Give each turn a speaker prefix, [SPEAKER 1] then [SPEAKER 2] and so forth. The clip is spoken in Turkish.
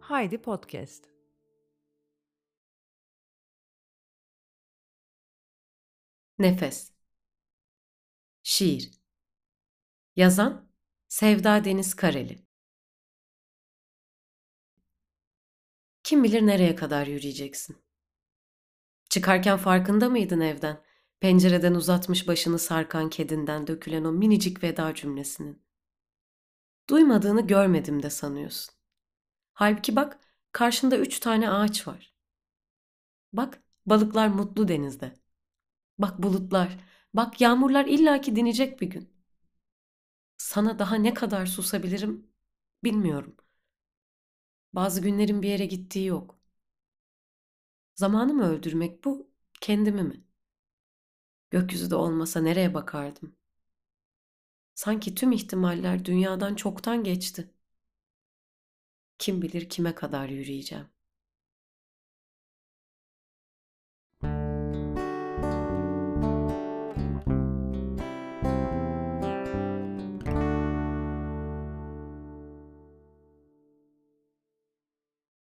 [SPEAKER 1] Haydi Podcast.
[SPEAKER 2] Nefes Şiir Yazan Sevda Deniz Kareli Kim bilir nereye kadar yürüyeceksin? Çıkarken farkında mıydın evden? Pencereden uzatmış başını sarkan kedinden dökülen o minicik veda cümlesinin. Duymadığını görmedim de sanıyorsun. Halbuki bak karşında üç tane ağaç var. Bak balıklar mutlu denizde. Bak bulutlar, bak yağmurlar illaki dinecek bir gün. Sana daha ne kadar susabilirim bilmiyorum. Bazı günlerin bir yere gittiği yok. Zamanı mı öldürmek bu, kendimi mi? Gökyüzü de olmasa nereye bakardım? Sanki tüm ihtimaller dünyadan çoktan geçti. Kim bilir kime kadar yürüyeceğim.